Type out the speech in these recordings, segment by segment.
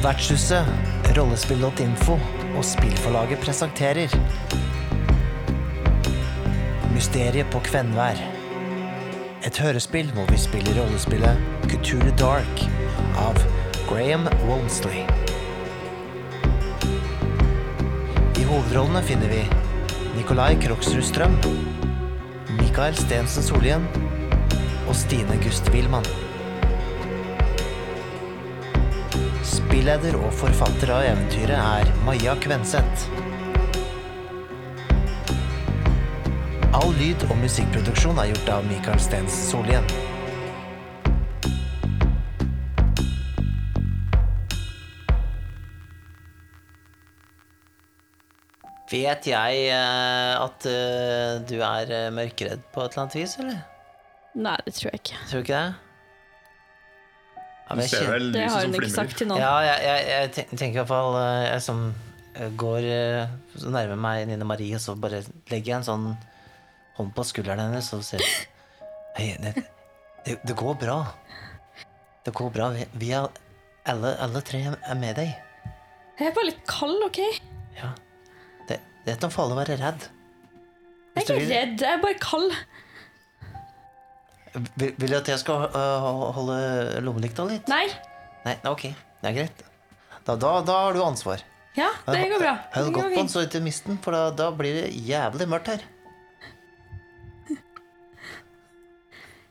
Vertshuset, rollespill.info og spillforlaget presenterer Mysteriet på Kvenvær. Et hørespill hvor vi spiller rollespillet Couture Dark av Graham Wolmsley. I hovedrollene finner vi Nikolai Kroksrud Strøm, Mikael Stensen Solhjell og Stine Gust Wilman. Spilleder og forfatter av eventyret er Maja Kvenseth. All lyd- og musikkproduksjon er gjort av Mikael Stens Solien. Vet jeg eh, at eh, du er mørkredd mørkeredd på et eller annet vis, eller? Nei, det tror jeg ikke. Tror du ikke det? Ja, Du men jeg ser kjenner- vel Det har hun ikke sagt til noen. Ja, jeg, jeg, jeg tenker i hvert fall eh, Jeg som eh, går eh, så nærmer meg Nine Marie, og så bare legger jeg en sånn hånd på skulderen hennes og ser Hei, det, det, det går bra. Det går bra. Vi, vi er alle, alle tre er med deg. Jeg er bare litt kald, OK? Ja. Det, det er ikke noe farlig å være redd. Jeg er ikke redd, jeg er bare kald. Vil, vil du at jeg skal øh, holde lommelykta litt? Nei. Nei, ok. Det er greit. Da, da, da har du ansvar. Ja, det går bra. Hold Det godt på den så ikke mist den, for da, da blir det jævlig mørkt her.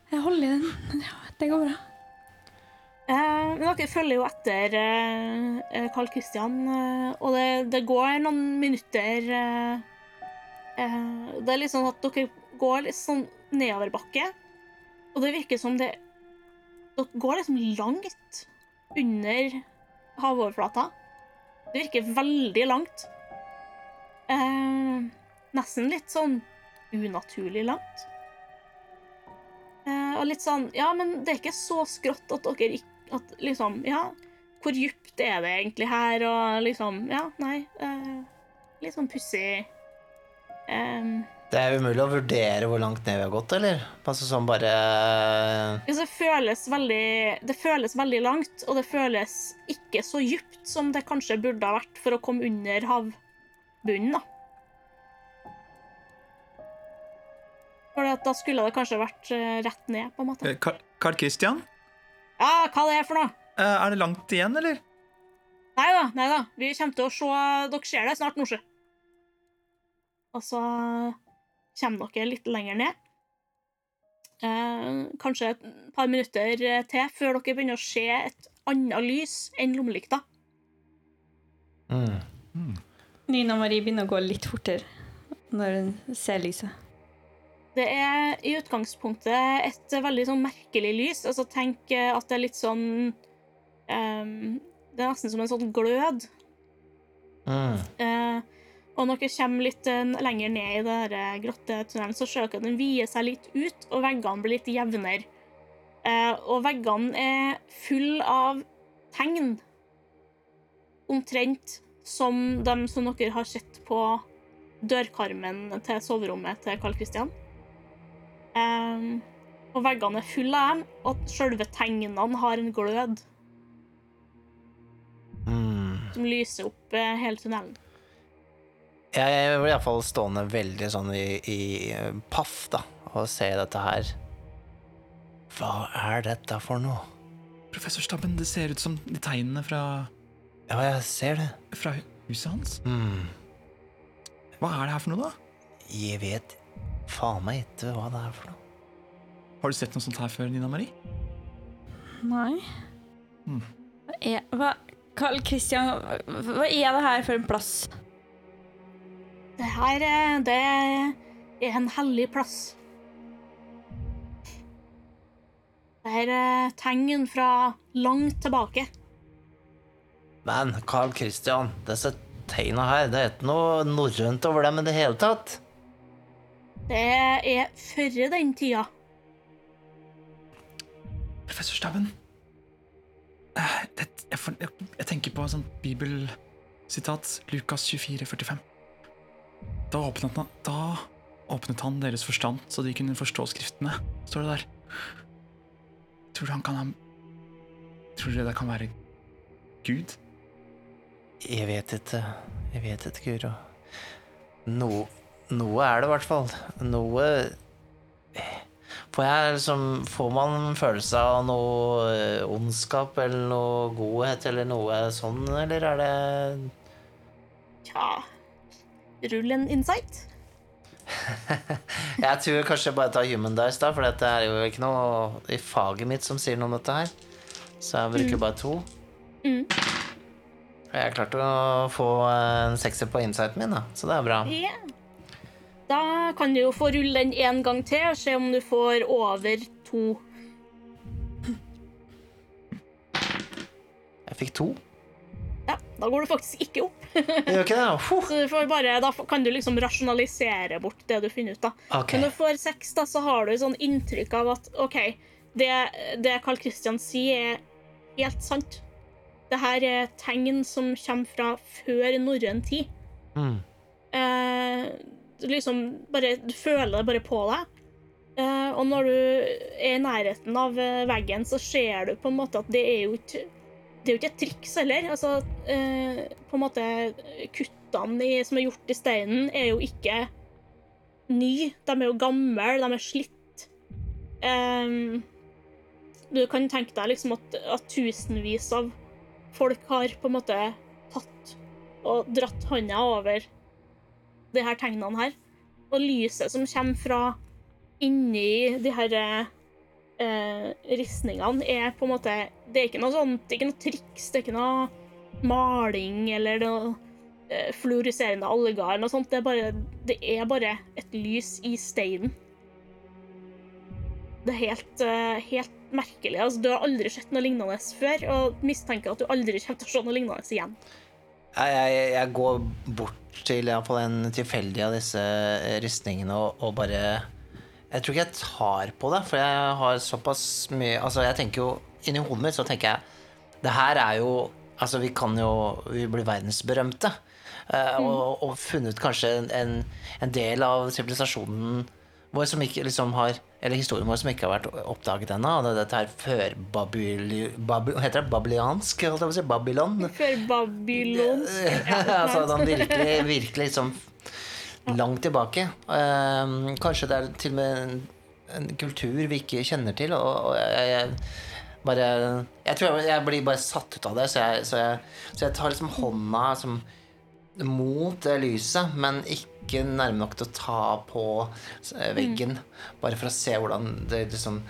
Jeg holder i den. Ja, det går bra. Eh, men dere følger jo etter eh, eh, Carl Christian, eh, og det, det går noen minutter eh, eh, Det er litt sånn at dere går litt sånn nedoverbakke, og det virker som det Dere går liksom langt under havoverflata. Det virker veldig langt. Eh, nesten litt sånn unaturlig langt. Eh, og litt sånn Ja, men det er ikke så skrått at dere ikke At liksom Ja, hvor djupt er det egentlig her, og liksom Ja, nei. eh, litt sånn pussig eh, Det er umulig å vurdere hvor langt ned vi har gått, eller? Altså sånn bare altså, det føles veldig Det føles veldig langt, og det føles ikke så dypt som det kanskje burde ha vært for å komme under havbunnen, da. For da skulle det kanskje vært eh, rett ned, på en måte. Eh, Carl Carl Christian, Ja, hva det er for noe? eh, er det langt igjen, eller? Nei da, nei da. Vi kommer til å se Dere ser det snart, Norse. Og så kommer dere litt lenger ned. Eh, kanskje et par minutter til før dere begynner å se et annet lys enn lommelykta. mm. Nina Marie begynner å gå litt fortere når hun ser lyset. Det er i utgangspunktet et veldig sånn merkelig lys. Altså Tenk eh, at det er litt sånn ehm, Det er nesten som en sånn glød. Mm. Eh, og når dere kommer litt eh, lenger ned i den der, eh, grottetunnelen, så ser dere at den vier seg litt ut, og veggene blir litt jevnere. Eh, og veggene er full av tegn. Omtrent som dem som dere har sett på dørkarmen til soverommet til Carl Christian. Og veggene er fulle av dem, og selve tegnene har en glød Mm. som lyser opp hele tunnelen. Jeg blir iallfall stående veldig sånn i, i paff, da, og se dette her. Hva er dette for noe? Professor Stabben, det ser ut som de tegnene fra, Ja, jeg ser det. fra huset hans. Mm. Hva er det her for noe, da? Jeg vet faen meg ikke hva det er for noe. Har du sett noe sånt her før, Nina Marie? Nei. Hmm. Hva er hva, Carl Christian, hva hva er det her for en plass? Det her det er en hellig plass. Det her er tegn fra langt tilbake. Men Carl Christian, disse tegna her, det er ikke noe norrønt over dem i det hele tatt. Det er før den tida. Professor Stabben. Eh, jeg, jeg, jeg tenker på et sånt bibelsitat, Lukas 24, 45. Da åpnet, han, da åpnet han deres forstand, så de kunne forstå skriftene, står det der. Tror du han kan ha Tror dere det kan være Gud? Jeg vet ikke. Jeg vet ikke, Guro. No, noe er det i hvert fall. Noe Får jeg liksom Får man en følelse av noe eh, ondskap eller noe godhet eller noe sånn, eller er det Tja Rull en insight. Jeg tror kanskje jeg bare tar Human Dice, da, for det er jo ikke noe i faget mitt som sier noe om dette her. Så jeg bruker bare to. Mm. Jeg klarte å få en sekser på insighten min, da, så det er bra. Yeah. Da kan du jo få rulle den en gang til og se om du får over to. Jeg fikk to. Ja, da går du faktisk ikke opp. Jeg gjør ikke det? Huh. Så du får bare, da kan du liksom rasjonalisere bort det du finner ut. da. Okay. Når du får sex, da, så har du sånn inntrykk av at OK, det, det Carl Christian sier, er helt sant. Det her er tegn som kommer fra før norrøn tid. Mm. Eh, liksom bare, du føler det bare på deg. Eh, og når du er i nærheten av eh, veggen, så ser du på en måte at det er jo ikke det er jo ikke et triks heller. Altså, eh, på en måte Kuttene i, som er gjort i steinen, er jo ikke ny. De er jo gamle, de er slitt. Eh, du kan tenke deg liksom at, at tusenvis av folk har på en måte tatt og dratt hånda over de her tegnene her. Og lyset som kommer fra inni de her eh, ristningene, er på en måte Det er ikke noe sånt, det er ikke noe triks, det er ikke noe maling eller noe eh, fluoriserende alger noe sånt. Det er, bare, det er bare et lys i steinen. Det er helt, eh, helt merkelig. Altså, du har aldri sett noe lignende før, og mistenker at du aldri kommer til å se noe lignende igjen. Jeg, jeg, jeg går bort til iallfall en tilfeldig av disse ristningene og, og bare Jeg tror ikke jeg tar på det, for jeg har såpass mye Altså, jeg tenker jo Inni hodet mitt så tenker jeg Det her er jo Altså, vi kan jo Vi blir verdensberømte. eh, og, og funnet kanskje en, en, del av sivilisasjonen vår som ikke liksom har Eller historien vår som ikke har vært oppdaget ennå. og det- Dette her før Babili, hva Heter det babyliansk? holdt jeg på å si? Babylon? Før Babylon altså den virkelig, virkelig liksom langt tilbake. Ehm, kanskje det er til og med en, en kultur vi ikke kjenner til. Og, og jeg, jeg bare Jeg tror jeg, jeg blir bare satt ut av det, så jeg, så jeg, så tar liksom hånda som, mot lyset, men ikke nærme nok til å ta på veggen. veggen. Bare for å se hvordan det liksom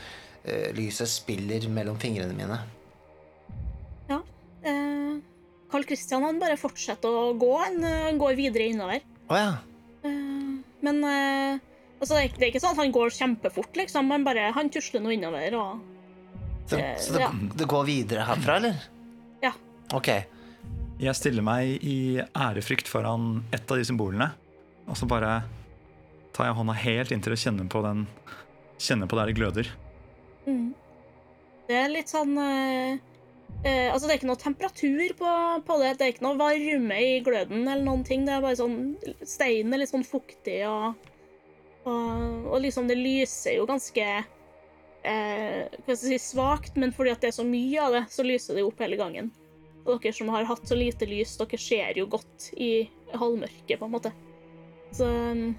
eh, lyset spiller mellom fingrene mine. Ja. Eh, Carl Christian han bare fortsetter å gå. Han eh, går videre innover. Å ja. Eh, men eh, altså, det, er, ikke- det er ikke sånn at han går kjempefort, liksom. Han bare han tusler nå innover. og... Så, Eh, så det, ja. det går videre herfra, eller? Ja. Ok. Jeg stiller meg i ærefrykt foran et av de symbolene, og så bare tar jeg hånda helt inntil å kjenne på den Kjenner på der det gløder. Mm. Det er litt sånn eh, eh, Altså, det er ikke noe temperatur på, på det. Det er ikke noe varme i gløden eller noen ting. Det er bare sånn Steinen er litt sånn fuktig, og, og, og liksom det lyser jo ganske eh, hva skal jeg si, svakt, men fordi at det er så mye av det, så lyser det opp hele gangen. Og dere som har hatt så lite lys, dere ser jo godt i halvmørket, på en måte. Så um,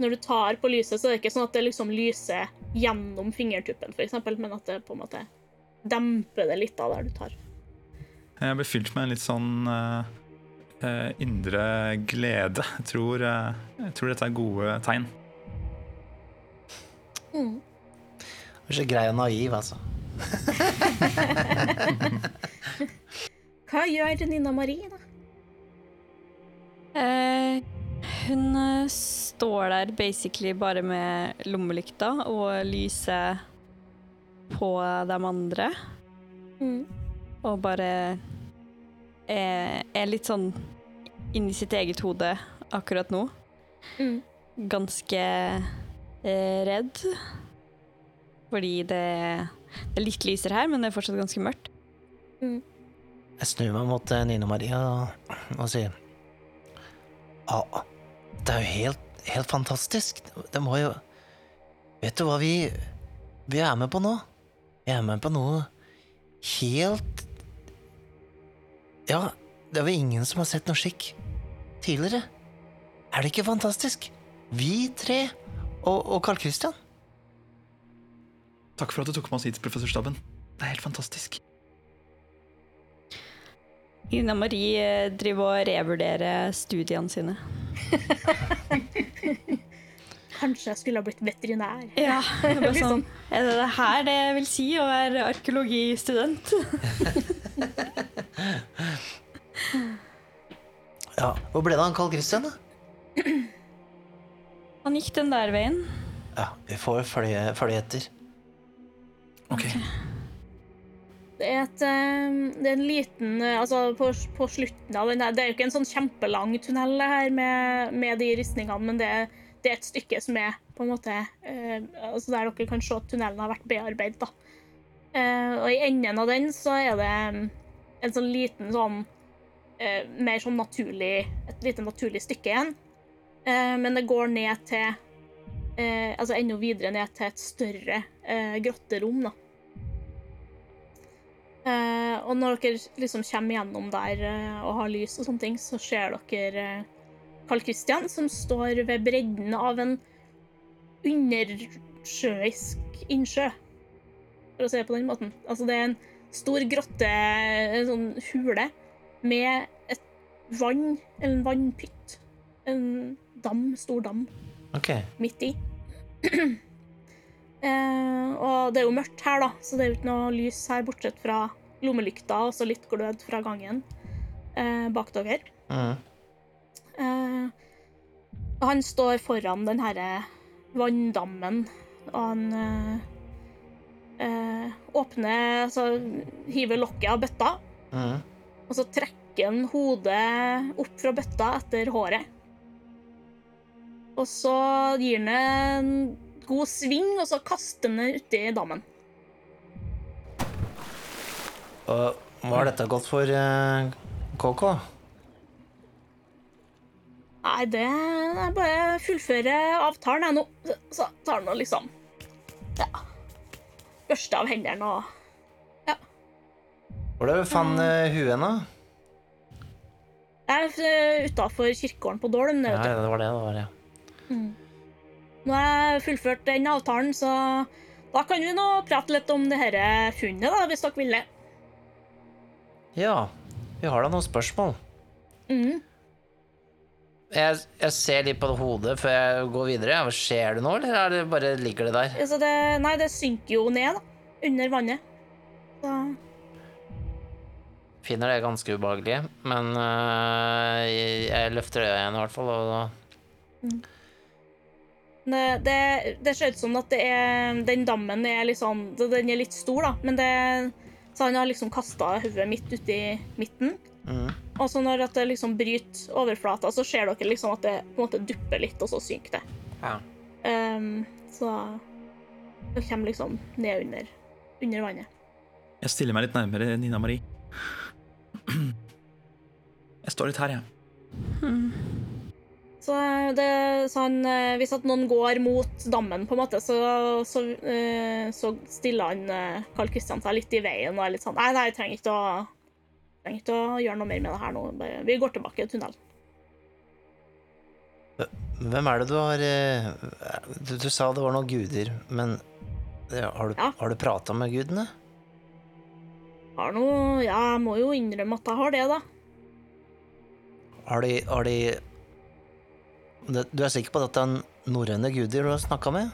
når du tar på lyset, så er det ikke sånn at det liksom lyser gjennom fingertuppen, eksempel, men at det på en måte demper det litt av der du tar. Jeg blir fylt med en litt sånn uh, eh, indre glede. Jeg tror, uh, jeg tror dette er gode tegn. Mm. Du er så grei og naiv, altså. Hva gjør Nina Marie, da? Eh, hun står der basically bare med lommelykta og lyser på de andre. Mm. Og bare er, er litt sånn inni sitt eget hode akkurat nå. Mm. Ganske eh, redd. Fordi det, det er litt lyser her, men det er fortsatt ganske mørkt. Jeg snur meg mot Nina Maria og, og sier Ja, det er jo helt, helt fantastisk. Det må jo Vet du hva vi Vi er med på nå? Vi er med på noe helt Ja, det er vel ingen som har sett noe skikk tidligere? Er det ikke fantastisk? Vi tre og, og Carl Christian? Takk for at du tok med oss hit, professorstaben. Det er helt fantastisk. Ina Marie eh, driver og revurderer studiene sine. Kanskje jeg skulle ha blitt veterinær. Ja, det er, bare sånn, er det det her det vil si å være arkeologistudent? Ja, Hvor ble det av Carl Christian, da? Han gikk den der veien. Ja, vi får følge, følge etter. Ok, Det er, et, eh, det er en liten eh, Altså, på, på slutten av den der Det er jo ikke en sånn kjempelang tunnel her med, med de ristningene, men det, er- det er et stykke som er på en måte eh, altså Der dere kan se at tunnelen har vært bearbeidet, da. Eh, og i enden av den så er det mm, en sånn liten sånn eh, Mer sånn naturlig Et lite naturlig stykke igjen. Eh, men det går ned til eh, Altså enda videre ned til et større grotterom, da. Og når dere liksom kommer gjennom der og har lys og sånne ting, så ser dere Carl Christian som står ved bredden av en undersjøisk innsjø, for å si det på den måten. Altså, det er en stor grotte, en sånn hule, med et vann, eller en vannpytt. En dam, stor dam okay. midt i. eh, og det er jo mørkt her, da, så det er jo ikke noe lys her, bortsett fra lommelykta og så litt glød fra gangen eh, bak dere. Mm. Eh, og han står foran den herre vanndammen, og han eh, eh, åpner Altså hiver lokket av bøtta, Mm. og så trekker han hodet opp fra bøtta etter håret. Og så gir han en god sving, og så kaster han den uti dammen. Og hva har dette gått for, eh, KK? Nei, det er bare å fullføre avtalen, jeg nå. Så tar han og liksom Ja. Børste av hendene og Hvor er det du fant uh, huet hen, da? Jeg er utafor kirkegården på Dolm. Ja, ja, det var det det var, ja. Nå har jeg fullført den avtalen, så da kan vi nå prate litt om det her funnet, da, hvis dere vil det. Ja, vi har da noen spørsmål. Mhm. Jeg, jeg ser litt på hodet før jeg går videre. Skjer det noe, eller er det bare ligger det der? Altså det, nei, det synker jo ned, da. Under vannet. Så Finner det ganske ubehagelig, men uh, jeg, jeg løfter øya igjen i hvert fall, og mm. det, det, det ser ut som at det er, den dammen er litt sånn Den er litt stor, da, men det Så han har liksom kasta hodet midt uti midten. Mm. Og så når det liksom bryter overflata, så ser dere liksom at det på en måte dupper litt, og så synker det. Ja. Um, så det kommer liksom ned under, under vannet. Jeg stiller meg litt nærmere Nina Marie. Jeg står litt her, jeg. Så, det, så han, eh, hvis at noen går mot dammen, på en måte, så, så, eh, så stiller han eh, Carl Kristian seg litt i veien og er litt sånn Nei, nei, jeg trenger ikke å, trenger ikke å gjøre noe mer med det her nå. Vi går tilbake i tunnelen. Hvem er det du har øh, du, du sa det var noen guder, men har, du, Ja. har du prata med gudene? Har noe Ja, jeg må jo innrømme at jeg har det, da. Har de, har de Du er sikker på at det er norrøne guder du har snakka med?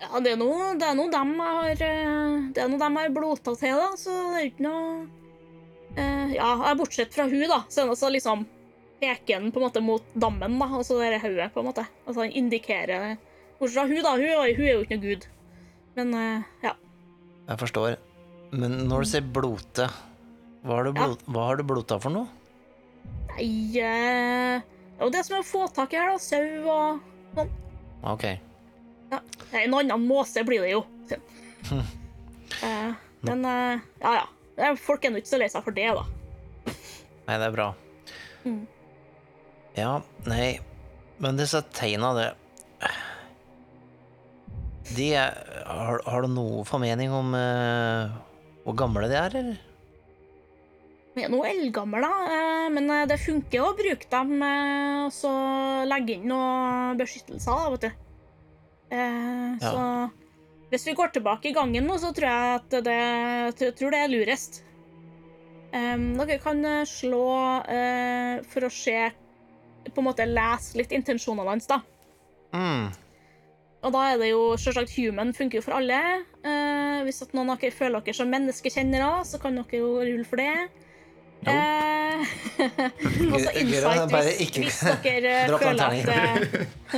Ja, det er noe, det er noe dem har eh, Det er noe dem har blota til, da, så det er ikke noe eh, Ja, bortsett fra hun, da, så det også liksom peker han på en måte mot dammen, da, og så det hodet, på en måte. Altså han indikerer Bortsett fra hun, da. Hun, hun er jo ikke noe gud. Men eh, ja. Jeg forstår. Men når du sier blote, hva har du, Ja. hva har du blota for noe? Nei eh, Det er jo det som er å få tak i her, da. Sau og Ok. Ja. En annen måse blir det jo. Eh, men eh, ja, ja. Folk er nå ikke så lei seg for det, da. Nei, det er bra. Mm. Ja, nei Men disse tegna, det De er Har, har du noe formening om uh, hvor gamle de er, eller? Vi er noe eldgamle, da, men det funker å bruke dem og så legge inn noe beskyttelser, da, vet du. Eh, Ja. Så hvis vi går tilbake i gangen nå, så tror jeg at det, tror det er lurest. Um, dere kan eh, slå uh, for å se På en måte lese litt intensjonene hans, da. Mm. Og da er det jo selvsagt human funker jo for alle. Uh, hvis noen av dere føler dere som menneskekjennere, så kan dere jo rulle for det. Eh, og så Gøy- gøy å insight bare hvis, dere eh, føler at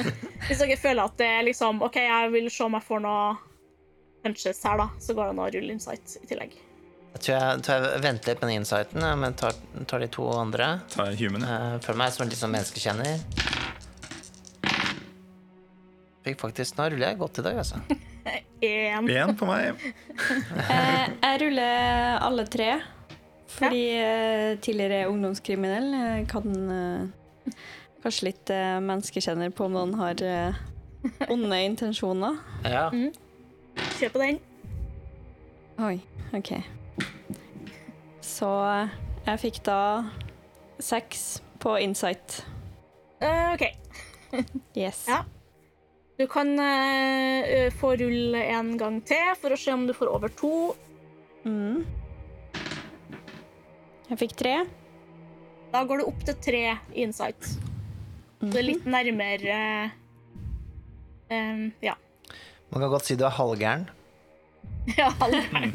Hvis dere føler at det er liksom OK, jeg vil se om jeg får noe punches her, da, så går det an å rulle insight i tillegg. Jeg tror jeg, tror jeg venter litt med den insighten, men tar, tar de to andre. Tar human, ja. Uh, føler meg som en litt sånn menneskekjenner. Fikk faktisk Nå ruller jeg godt i dag, altså. En. Én på meg. Eh, jeg ruller alle tre. Fordi eh, tidligere ungdomskriminell eh, kan eh, kanskje litt menneskekjenner på om noen har onde intensjoner. Ja. Kjør på den. Oi, OK. Så jeg fikk da seks på insight. Uh, OK. Yes. Ja. Du kan uh, få rulle en gang til for å se om du får over to. Mm. Jeg fikk tre. Da går det opp til tre insight. Det er litt nærmere eh, em, Ja. Man kan godt si du er halvgæren. Ja, halvgæren.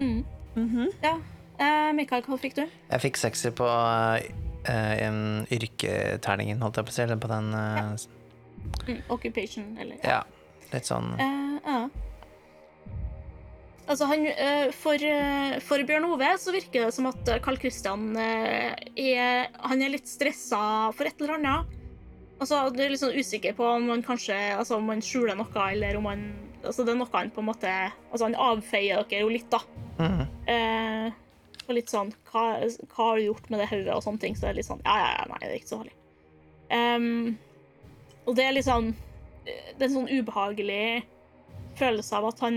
mm. Mhm. Ja. Uh, Mikael, hva fikk du? Jeg fikk sekser på uh, yrketerningen, holdt jeg på å si. Eller på den eh, Mm, occupation, eller Ja. Litt sånn ja. Altså, han eh, for, eh, for Bjørn Ove så virker det som at eh, Carl Christian er Han er litt stressa for et eller annet. Altså, Du er litt sånn usikker på om han kanskje Altså, om han skjuler noe, eller om han Altså, det er noe han på en måte Altså, han avfeier dere jo litt, da. Mm. Eh, og litt sånn hva, hva har du gjort med det hodet, og sånne ting. Så det er litt sånn Ja, ja, ja, nei, det er ikke så farlig. Um, og det er litt sånn Det er en sånn ubehagelig følelse av at han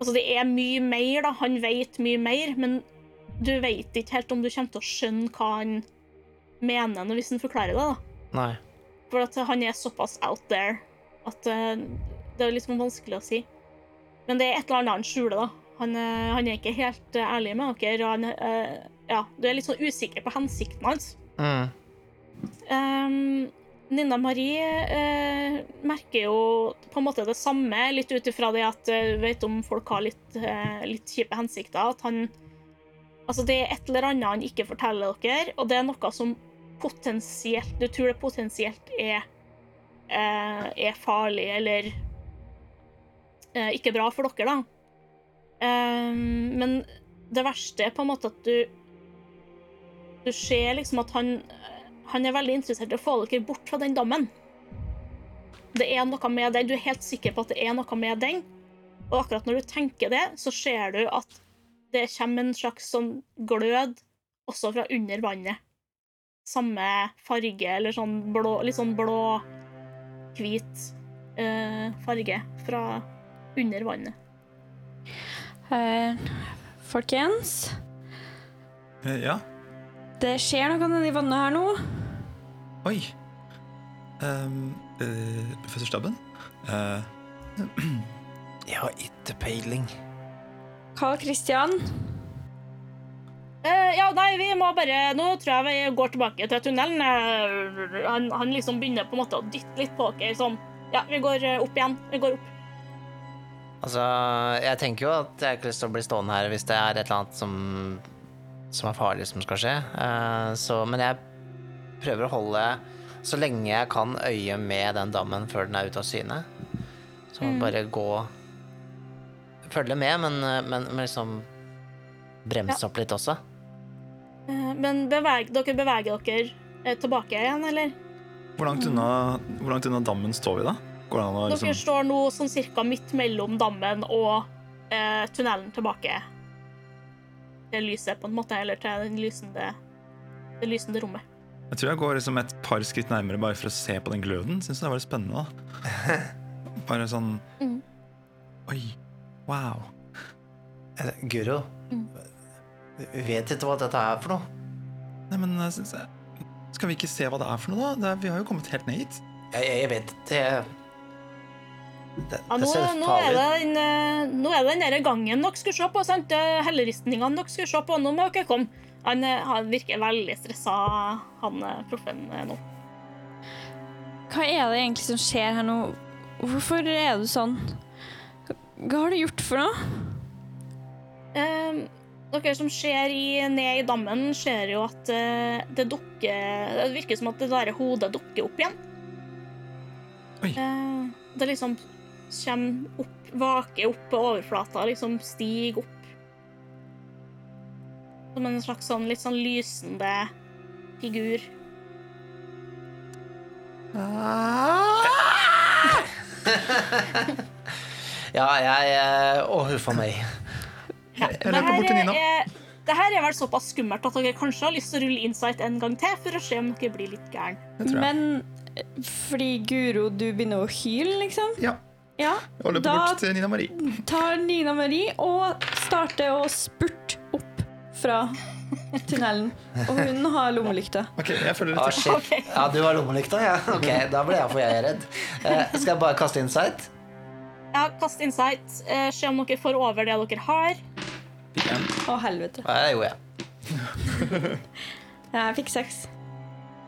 Altså, det er mye mer, da. Han vet mye mer, men du vet ikke helt om du kommer til å skjønne hva han mener når- hvis han forklarer det, da. Nei. For at han er såpass out there at eh, det er liksom vanskelig å si. Men det er et eller annet han skjuler, da. Han, eh, han er ikke helt eh, ærlig med dere. Han, eh, ja, du er litt sånn usikker på hensikten hans. Mm. Um, Nina Marie eh, merker jo på en måte det samme, litt ut ifra det at eh, du vet om folk har litt, eh, litt kjipe hensikter. At han Altså, det er et eller annet han ikke forteller dere, og det er noe som potensielt Du tror det potensielt er eh, er farlig eller eh, ikke bra for dere, da. Um, men det verste er på en måte at du Du ser liksom at han han er veldig interessert i å få dere bort fra den dammen. Det er noe med den. Du er helt sikker på at det er noe med den. Og akkurat når du tenker det, så ser du at det kommer en slags sånn glød også fra under vannet. Samme farge, eller sånn blå Litt sånn blå-hvit eh, farge fra under vannet. Uh, folkens, Uh, Ja. det skjer noe nedi vannet her nå. Oi. Um, uh, professor Stabben? Uh, Jeg har ikke peiling. Carl Christian, Uh, ja, nei, vi må bare Nå tror jeg vi går tilbake til tunnelen. Eh, han, han liksom begynner på en måte å dytte litt på dere sånn. Ja, vi går eh, opp igjen. Vi går opp. Altså, jeg tenker jo at jeg har ikke lyst til å bli stående her hvis det er et eller annet som, som er farlig som skal skje. Eh, så, men jeg prøver å holde så lenge jeg kan øye med den dammen før den er ute av syne. Så bare gå Følge med, men, men, men liksom bremse opp litt også. Eh, men beveg, dere beveger dere eh, tilbake igjen, eller? hvor, langt unna, hvor langt unna dammen står vi, da? Går det an å Dere liksom står nå sånn cirka midt mellom dammen og eh, tunnelen tilbake til lyset, på en måte, eller til den lysende, det lysende rommet. Jeg tror jeg går liksom et par skritt nærmere bare for å se på den gløden. Syns det var litt spennende, da. Bare sånn mm. Oi. Wow. Eh, Guro, Mm. vet ikke hva dette er for noe. Nei, men eh, s- s- Skal vi ikke se hva det er for noe, da? Det er, vi har jo kommet helt ned hit. Jeg, jeg vet det, det, Ja, nå, nå, er det den, eh, nå er det den der gangen dere skulle se på. sant? Er Helleristningene dere skulle se på. Nå må dere komme. Han, eh, han virker veldig stressa, han eh, proffen eh, nå. Hva er det egentlig som skjer her nå? Hvorfor er du sånn? Hva har du gjort for noe? Eh, dere som ser i, ned i dammen, ser jo at eh, det dukker Det virker som at det der hodet dukker opp igjen. Oi. Eh, det liksom kommer opp, vaker opp på overflata, liksom stiger opp. Som en slags sånn litt sånn lysende figur. Ja, jeg eh, Å, huff a meg. Jeg løper bort til Nina. det her er vel såpass skummelt at dere kanskje har lyst til å rulle insight en gang til for å se om dere blir litt gæren. Men eh, fordi Guro, du begynner å hyle, liksom? Ja. Ja. Og løper Da bort til Nina Marie. tar Nina Marie og starter å spurte fra tunnelen. Og hun har lommelykte. Ok, jeg følger litt. etter. Ah, shit. Ja, du har lommelykta, ja? Ok, da ble jeg for jeg er redd. Eh, skal jeg bare kaste insight? Ja, kast insight. Eh, se om dere får over det dere har. Fikk en. Å, helvete. Ja, det gjorde jeg. Jeg fikk seks.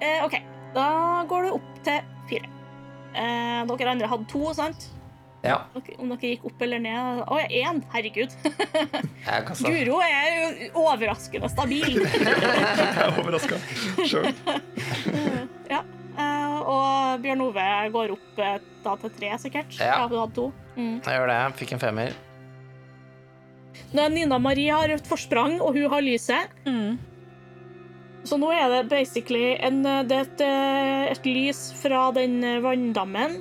Eh, OK, da går det opp til fire. Eh, dere andre hadde to, sant? Ja, Om dere gikk opp eller ned Å, ja, én! Herregud. jeg. Guro er jo overraskende stabil. Jeg er overraska sjøl. ja. Eh, og Bjørn Ove går opp eh, da til tre, sikkert. Ja. du hadde to. Mm. Jeg gjør det. Fikk en femmer. Når Nina Marie har et forsprang, og hun har lyset, Mm. så nå er det basically en, det er et, eh, et lys fra den eh, vanndammen.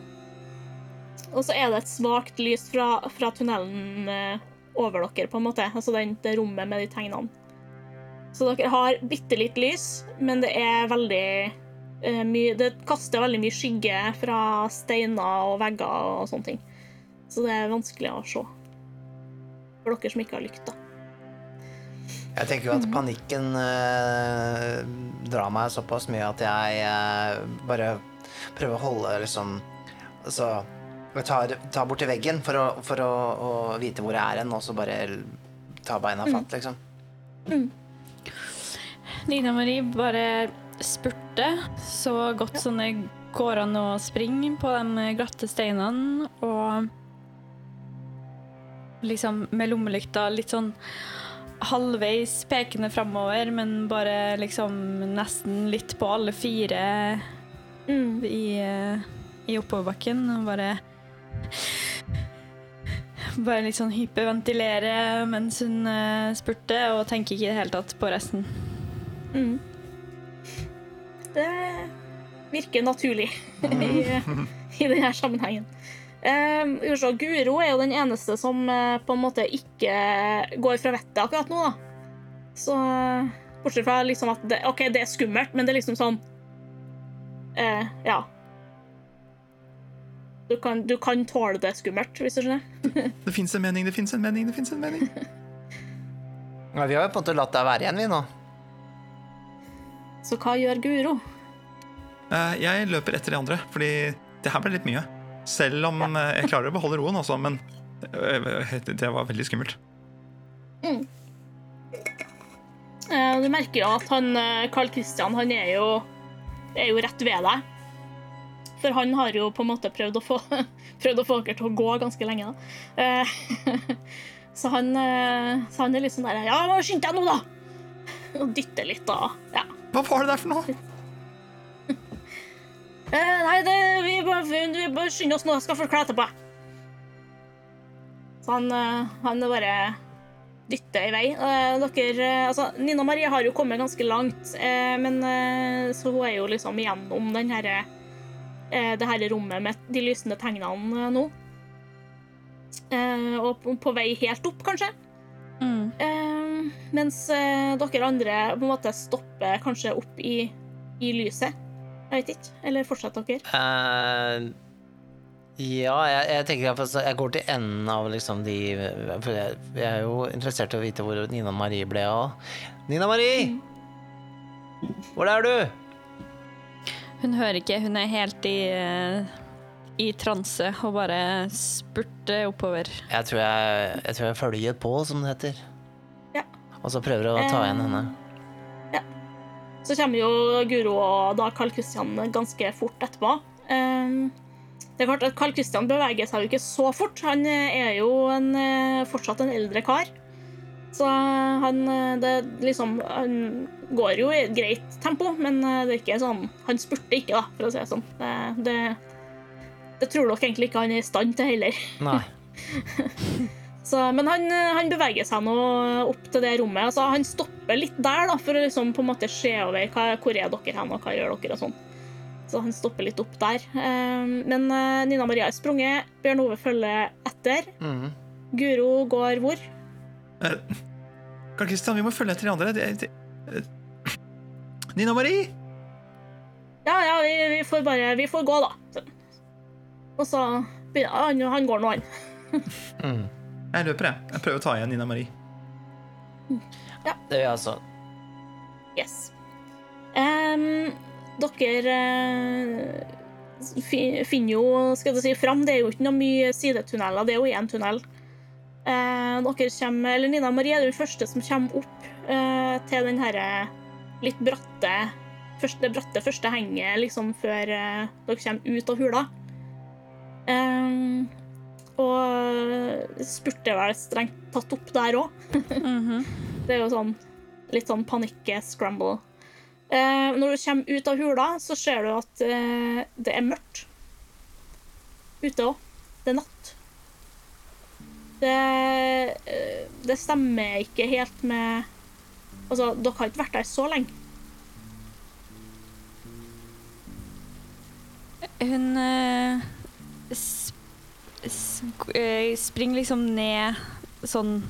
Og så er det et svakt lys fra, fra tunnelen eh, over dere, på en måte. Altså den, det rommet med de tegnene. Så dere har bitte litt lys, men det er veldig uh, mye Det kaster veldig mye skygge fra steiner og vegger og sånne ting. Så det er vanskelig å se. For dere som ikke har lykt, da. Jeg tenker jo at panikken uh, drar meg såpass mye at jeg uh, bare prøver å holde liksom Altså jeg tar, tar bort til veggen for, å, for å, å vite hvor jeg er hen, og så bare ta beina fatt, liksom. Nina Marie bare spurte så godt som det går an å springe på de glatte steinene, og liksom med lommelykta litt sånn halvveis pekende framover, men bare liksom nesten litt på alle fire Mm. i, eh, i oppoverbakken, og bare bare litt sånn hyperventilere mens hun uh, spurte, og tenker ikke i det hele tatt på resten. Mm. Det virker naturlig i, i denne sammenhengen. Um, Guro er jo den eneste som uh, på en måte ikke går fra vettet akkurat nå, da. Så eh, bortsett fra liksom at det, OK, det er skummelt, men det er liksom sånn uh, Ja. Du kan, du kan tåle det skummelt, hvis du skjønner. Det fins en mening, det fins en mening, det fins en mening. Ja, vi har jo på en måte latt deg være igjen, vi nå. Så hva gjør Guro? Eh, Jeg løper etter de andre, fordi det her ble litt mye. Selv om eh, jeg klarer å beholde roen, altså, men eh, det var veldig skummelt. Eh, Du merker jo at han, Carl Christian han er jo, er jo rett ved deg. For han har jo på en måte prøvd å få, prøvd å få dere til å gå ganske lenge. Da. Eh, Så han, eh, så han er litt sånn der Ja, må skynde deg nå, da! Og dytter litt, da. Ja. Hva var det der for noe? Eh, nei, det, vi bare, skynde oss nå, jeg skal få klær etterpå. Så han, han bare dytter i vei. Dere, altså, Nina Marie har jo kommet ganske langt, men så hun er jo liksom igjennom den her, eh, det her rommet med de lysende tegnene eh, nå. Eh, og på, på vei helt opp, kanskje. Mm. Eh, mens eh, dere andre på en måte stopper kanskje opp i, i lyset. Jeg vet ikke. Eller fortsetter dere? Uh... Ja, jeg, jeg tenker jeg, jeg går til enden av liksom de For jeg, jeg er jo interessert i å vite hvor Nina Marie ble av. Nina Marie! Hvor er du? Hun hører ikke, hun er helt i, eh, i transe og bare spurter oppover. Jeg tror jeg, jeg, tror jeg følger på, som det heter. Ja. Og så prøver å ta igjen henne. Ja. Så kommer jo Guro og da Carl Christian ganske fort etterpå. Ehm, det er klart at Carl Christian beveger seg jo ikke så fort. Han er jo en, eh, fortsatt en eldre kar. Så han, eh, det liksom, han går jo i et greit tempo, men eh, det er ikke sånn, han spurter ikke, da, for å si det sånn. Det, det, det tror dere egentlig ikke han er i stand til heller. Nei. Så, men han, han beveger seg nå opp til det rommet. Altså, han stopper litt der da, for å liksom på en måte se over hva, hvor er dere hen, og hva gjør dere. og sånn. Så han stopper litt opp der. Eh, men eh, Nina Maria er sprunget, Bjørn Ove følger etter. Mm. Guro går hvor? Eh, Karl Kristian, vi må følge etter de andre. Nina Marie! Ja, ja, vi, vi får bare Vi får gå, da. Og så han, han går nå, han. mm. Jeg løper, jeg. Jeg prøver å ta igjen Nina Marie. Ja. Det gjør jeg altså. Yes. Um, dere uh, finner jo skal jeg si, fram. Det er jo ikke noe mye sidetunneler, det er jo én tunnel. Uh, dere kommer, eller Nina Marie er den første som kommer opp uh, til den herre litt bratte første, det bratte første henget liksom før uh, dere kommer ut av hula. Um, og spurte vel strengt tatt opp der òg. Mhm. Det er jo sånn litt sånn panikk-scramble. Uh, når du kommer ut av hula, så ser du at uh, det er mørkt. Ute òg. Det er natt. Det, eh, det stemmer ikke helt med Altså, dere har ikke vært der så lenge. Hun eh, springer liksom ned sånn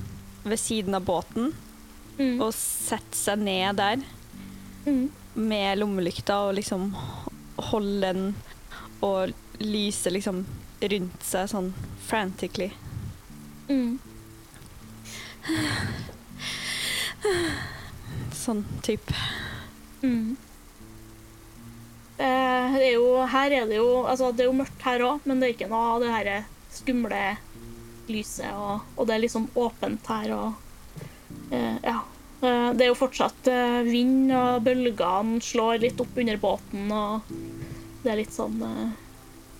ved siden av båten Mm. og setter seg ned der Mm. med lommelykta og liksom holder den og lyser liksom rundt seg sånn frantically. Mm. Sånn type. Mm. Eh, er jo, her er det jo altså Det er jo mørkt her òg, men det er ikke noe av det her skumle lyset, og, og det er liksom åpent her og eh, Ja. Eh, det er jo fortsatt eh, vind, og bølgene slår litt opp under båten, og det er litt sånn eh,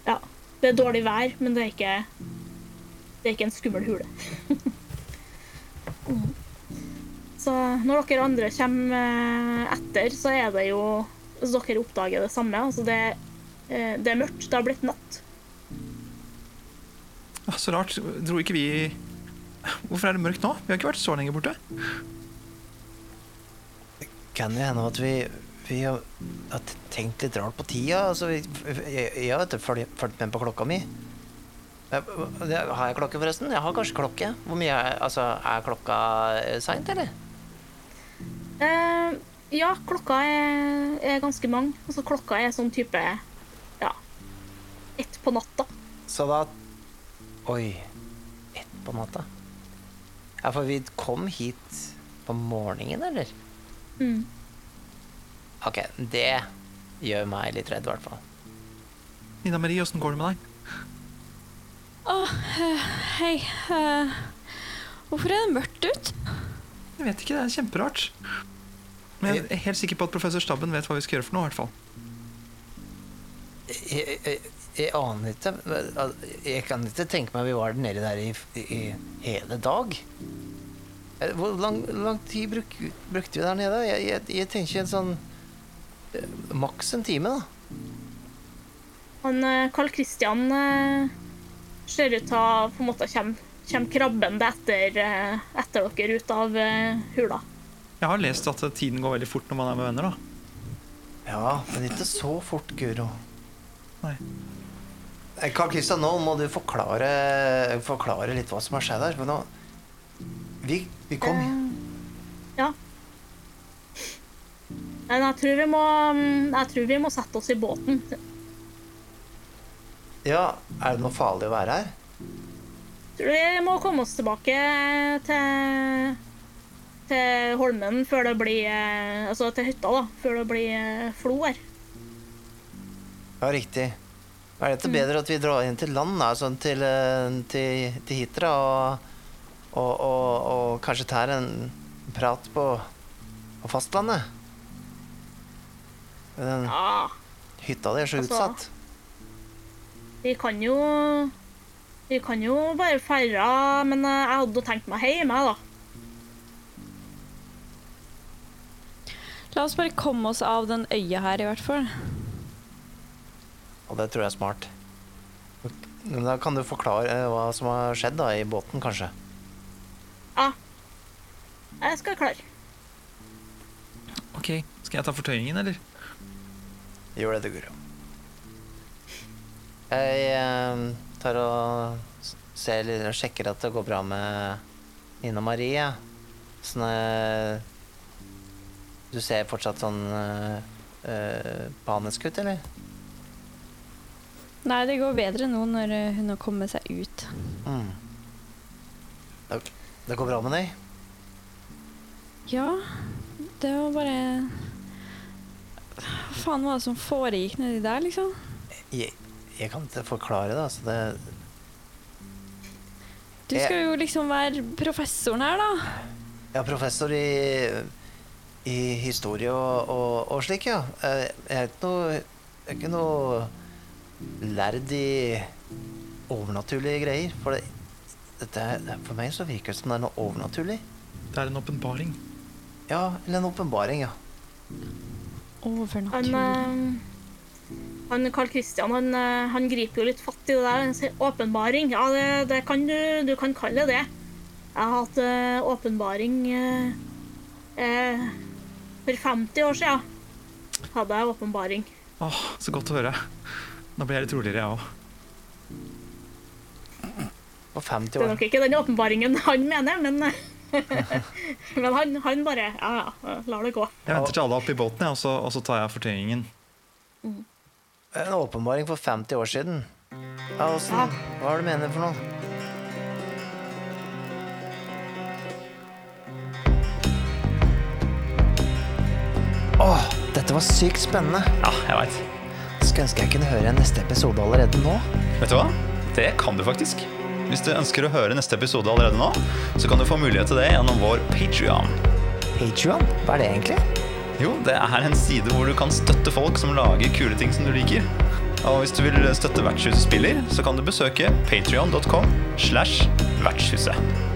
Ja. Det er dårlig vær, men det er ikke Det er ikke en skummel hule. mm. Så når dere andre kommer eh, etter, så er det jo Så dere oppdager det samme. Altså det, eh, det er mørkt. Det har blitt natt. Å, så rart. Dro ikke vi Hvorfor er det mørkt nå? Vi har ikke vært så lenge borte. Kan det hende at vi, vi har, har tenkt litt rart på tida? Altså, vi, jeg, har fulgt med på klokka mi. Har jeg klokke, forresten? Jeg har kanskje klokke. Hvor mye er, altså, er klokka seint, eller? Eh, ja, klokka er, er ganske mange. Altså klokka er sånn type Ja, ett på natta. Så da Oi. Ett på natta? Ja, for vi kom hit på morgenen, eller? Mm. Ok, det gjør meg litt redd, i hvert fall. Nina Marie, åssen går det med deg? Å, eh, hei. Uh, hvorfor er det mørkt ut? Jeg vet ikke, det er kjemperart. Men jeg er helt sikker på at professor Stabben vet hva vi skal gjøre for noe. i hvert fall. Jeg, jeg, jeg aner ikke Jeg kan ikke tenke meg vi var nede der i, i hele dag. Eh, Hvor lang, lang tid bruk, brukte vi der nede? Jeg, jeg, jeg tenker en sånn eh, Maks en time, da. Han eh, Carl Christian ser ut til å på en måte komme, krabbende etter, etter dere ut av hula. Jeg har lest at tiden går veldig fort når man er med venner. da. Ja, men ikke så fort, Guro. Nei. Eh, Karl Kristian, nå må du forklare, forklare litt hva som har skjedd her. Nå Vi, vi kom Uh, ja. Men jeg tror vi må mm, Jeg tror vi må sette oss i båten. Ja, er det noe farlig å være her? Jeg Tror vi må komme oss tilbake til, til Holmen før det blir eh, Altså til hytta, da. Før det blir eh, flo her. Ja, riktig. Er det ikke bedre at vi drar inn til land, da, sånn til, eh, til, til Hitra, og, og, og, og kanskje tar en prat på, på fastlandet? Den Ja, hytta di er så Altså- utsatt. vi kan jo Vi kan jo bare feire, men jeg hadde tenkt meg hjemme, da. La oss bare komme oss av den øya her, i hvert fall. Og det tror jeg er smart. Men da kan du forklare eh, hva som har skjedd da, i båten, kanskje? Ja. Jeg skal klare. Ok, skal jeg ta fortøyningen, eller? Gjør det, du, Guro. Jeg eh, tar og ser sjekker at det går bra med Nina Marie. Sånn eh, Du ser fortsatt sånn eh, panisk ut, eller? Nei, det går bedre nå når eh, hun har kommet seg ut. Mm. Det, det går bra med deg? Ja, det var bare Hva faen var det som foregikk nedi der, liksom? Jeg, jeg kan ikke forklare det, altså. Det, Du skal jo liksom være professoren her, da. Er professor i, i historie og, og, og slik, ja. Eh, Jeg er ikke noe, er ikke noe lærd i overnaturlige greier. For det, det, er, for meg så virker det som det er noe overnaturlig. Det er en åpenbaring. Ja, eller en åpenbaring, ja. Han, Overnaturlig. eh, han Carl Christian han, eh, han griper jo litt fatt i det der. Han sier åpenbaring. Ja, det, det kan du, du kan kalle det det. Jeg har hatt åpenbaring eh, eh, For 50 år siden hadde jeg åpenbaring. Åh, så godt å høre. Nå blir jeg litt roligere, jeg òg. Og 50 Det er nok ikke den åpenbaringen han mener, men Men han, han bare Ja, ja, lar det gå. Jeg venter til alle er oppe i båten, og, så, og så tar jeg fortøyningen. En åpenbaring for 50 år siden. Ja, åssen Hva er det du mener for noe? Dette var sykt spennende. Ja, jeg vet. Skulle ønske jeg kunne høre neste episode allerede nå. Vet du hva? Det kan du faktisk. Hvis du ønsker å høre neste episode allerede nå, så kan du få mulighet til det gjennom vår Patrion. Patreon? Hva er det egentlig? Jo, det er en side hvor du kan støtte folk som lager kule ting som du liker. Og hvis du vil støtte Vertshuset spiller, så kan du besøke patrion.com slash vertshuset.